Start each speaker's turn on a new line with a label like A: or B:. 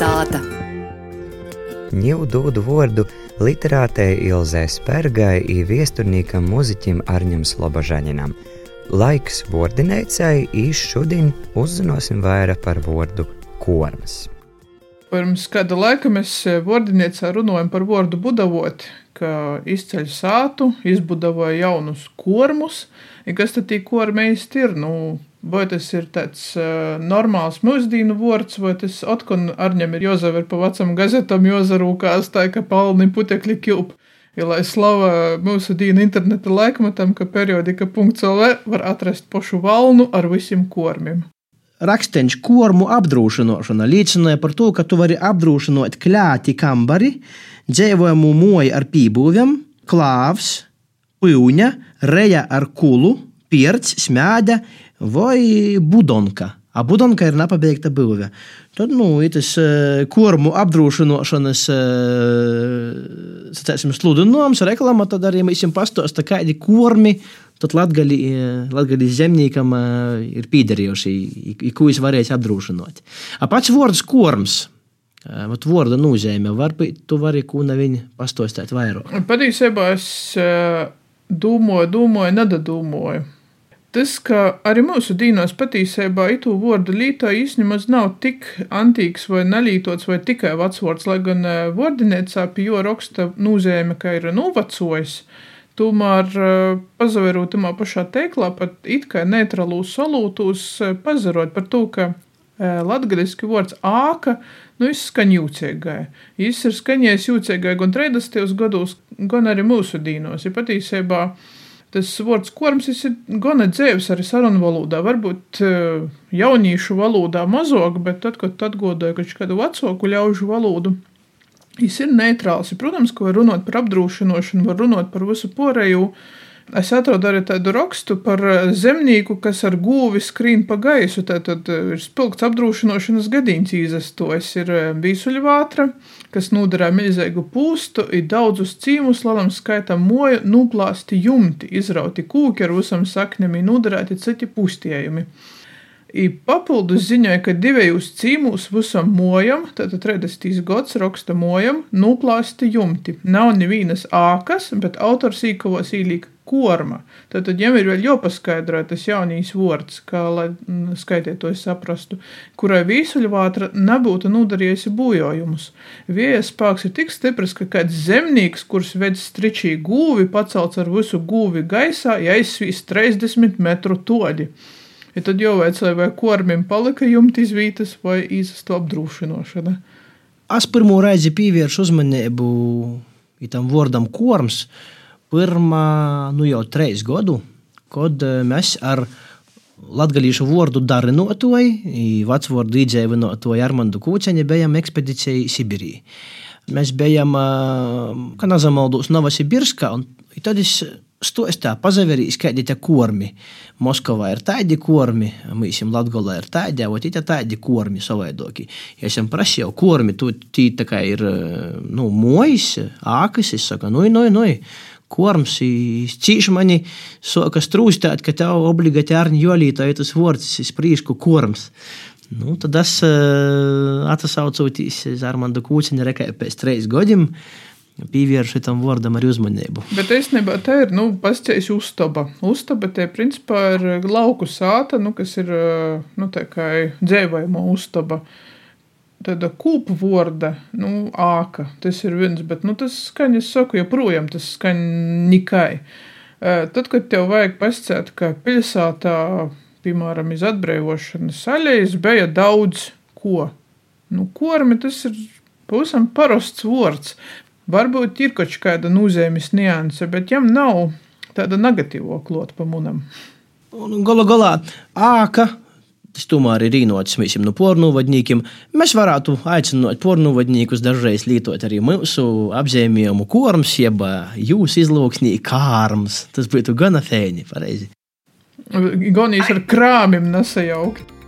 A: sāta.
B: Ņū dodu vārdu literātei Ilzē Spergai un viesturnīkam muziķim Arņam Slobožaņinam. Laiks vārdinēcēji īš šodien uzzināsim vairāk par vārdu kormas.
C: Pirms kāda laika mēs vārdinēcā runājam par vārdu budavot, ka izceļ sātu, izbudavoja jaunus kormus, un kas tad tie kormi īsti ir? Nu, vai tas ir tāds uh, normāls mūsdienu vārds, vai tas atkal arņem ir jāzaver pa vecam gazetam, jāzarūkās tā, ka palni putekļi kilp. Ja, lai slava mūsu dienu interneta laikmetam, ka periodika.lv var atrast pošu valnu ar visiem kormiem.
D: Raksteņš kormu apdrošināšana liecināja par to, ka tu vari apdrošināt kļāti kambari, dzīvojamu moju ar pībūviem, klāvs, pūņa, reja ar kulu, pierts, smēda vai budonka. A budonka ir nepabeigta būve. Tad, nu, tas uh, kormu apdrošināšanas uh, sacēsim, sludinājums, reklama, tad arī mēs jums pastāstām, kādi kormi tad latgali zemniekam uh, ir pīderējuši, ko viņš varēs apdrošināt. A pats vārds korms. Vat vārda nozīme, varbūt tu vari ko no viņa pastāstīt vairāk.
C: Patiesībā es domāju, domāju, nedadomāju. Tas, ka arī mūsu dīnos patiesībā itu vārdu lītoja īstenībā nav tik antīks vai nelītots vai tikai vecvārds, lai gan vārdinēcā pie jo raksta nozīme, ka ir novecojis. Tomēr pazaverot tamā pašā teiklā, pat it kā neutrālūs solūtūs, pazarot par to, ka latgaliski vārds āka, nu, viņš skan jūcīgai. Viņš ir skaņējis jūcīgai gan 30. gados, gan arī mūsu dīnos. Ja patiesībā tas vārds korms ir gana dzēvis arī sarunu valodā. Varbūt jauniešu valodā mazāk, bet tad, kad atgodoju kaut kādu vecāku ļaužu valodu, viņš ir neitrāls. Protams, ka var runāt par apdrošināšanu, var runāt par visu porēju. Es atradu arī tādu rakstu par zemnieku, kas ar gūvi skrīn pa gaisu. Tad ir spilgts apdrošināšanas gadījums izastojis. Ir vīsuļvātra, kas nodarīja milzīgu pūstu, ir daudzus cīmus, lalam skaitam moju, nuplāsti jumti, izrauti kūki ar visam saknēm, nodarēti citi pūstījumi. I papildus ziņoja, ka divējos cīmūs visam mojam, tātad 30. gads raksta mojam, nuplāsti jumti. Nav nevienas ākas, bet autors īkavos īlīk korma. Tātad viņam ir vēl jāpaskaidro tas jaunīs vārds, kā lai skaitētoji saprastu, kurai vīsuļvātra nebūtu nodarījusi būjojumus. Viejas spēks ir tik stiprs, ka kāds zemnieks, kurš vedz stričī gūvi, pacelts ar visu gūvi gaisā, ja aizsvīs 30 metru toļi. Ja tad jau vajadzēja, vai kormim palika jumta izvītas vai īsastu apdrūšinošana.
D: Es pirmo reizi pievēršu uzmanību tam vārdam korms. Pirmā, nu jau trīs gadu, kad mēs ar latgalīšu vārdu darinotoju, vecvārdu iedzēvinotoju Armandu Kūceņu bijām ekspedīcijai Sibirī. Mēs bijām, kā nezamaldos, Novosibirskā, un tad es stostā pazaverīs, kādi tie kormi. Moskavā ir tādi kormi, esam Latgolā ir tādi, vai tie tādi kormi savaidoki. Ja esam prasīju kormi, tu tī tā kā ir, nu, mojas, ākas, es saku, nu, nu, nu, korms, cīši mani soka strūstēt, ka tev obligāti ārni jolītā ir tas vārds, es prīšku korms. Nu, tad es uh, atsaucoties uz Armandu Kūciņu rekai pēc treis gadiem, pievēršu tam vārdam arī uzmanību.
C: Bet īstenībā tā ir nu, pasceļš uztaba. Uztaba tie principā ir lauku sāta, nu, kas ir nu, dzēvājuma uztaba. Tāda kūpa vārda, nu, āka, tas ir viens, bet nu, tas skan, es saku, joprojām tas skan nikai. Tad, kad tev vajag pasciet, ka pilsētā, piemēram, iz atbrīvošanas saļais bija daudz ko. Nu, kormi tas ir pavisam parasts vārds. Varbūt ir kaut kāda nozīmes nianse, bet jam nav tāda negatīva klota pa munam.
D: Galu galā, āka tomēr ir visiem no pornogrāfiem. Mēs varētu aicināt pornogrāfus dažreiz lietot arī mūsu apzīmējumu korms, jeb jūsu izlūksnī kārms. Tas būtu gana fēni, pareizi.
C: Gan īsi ar krāmiem nesajaukt.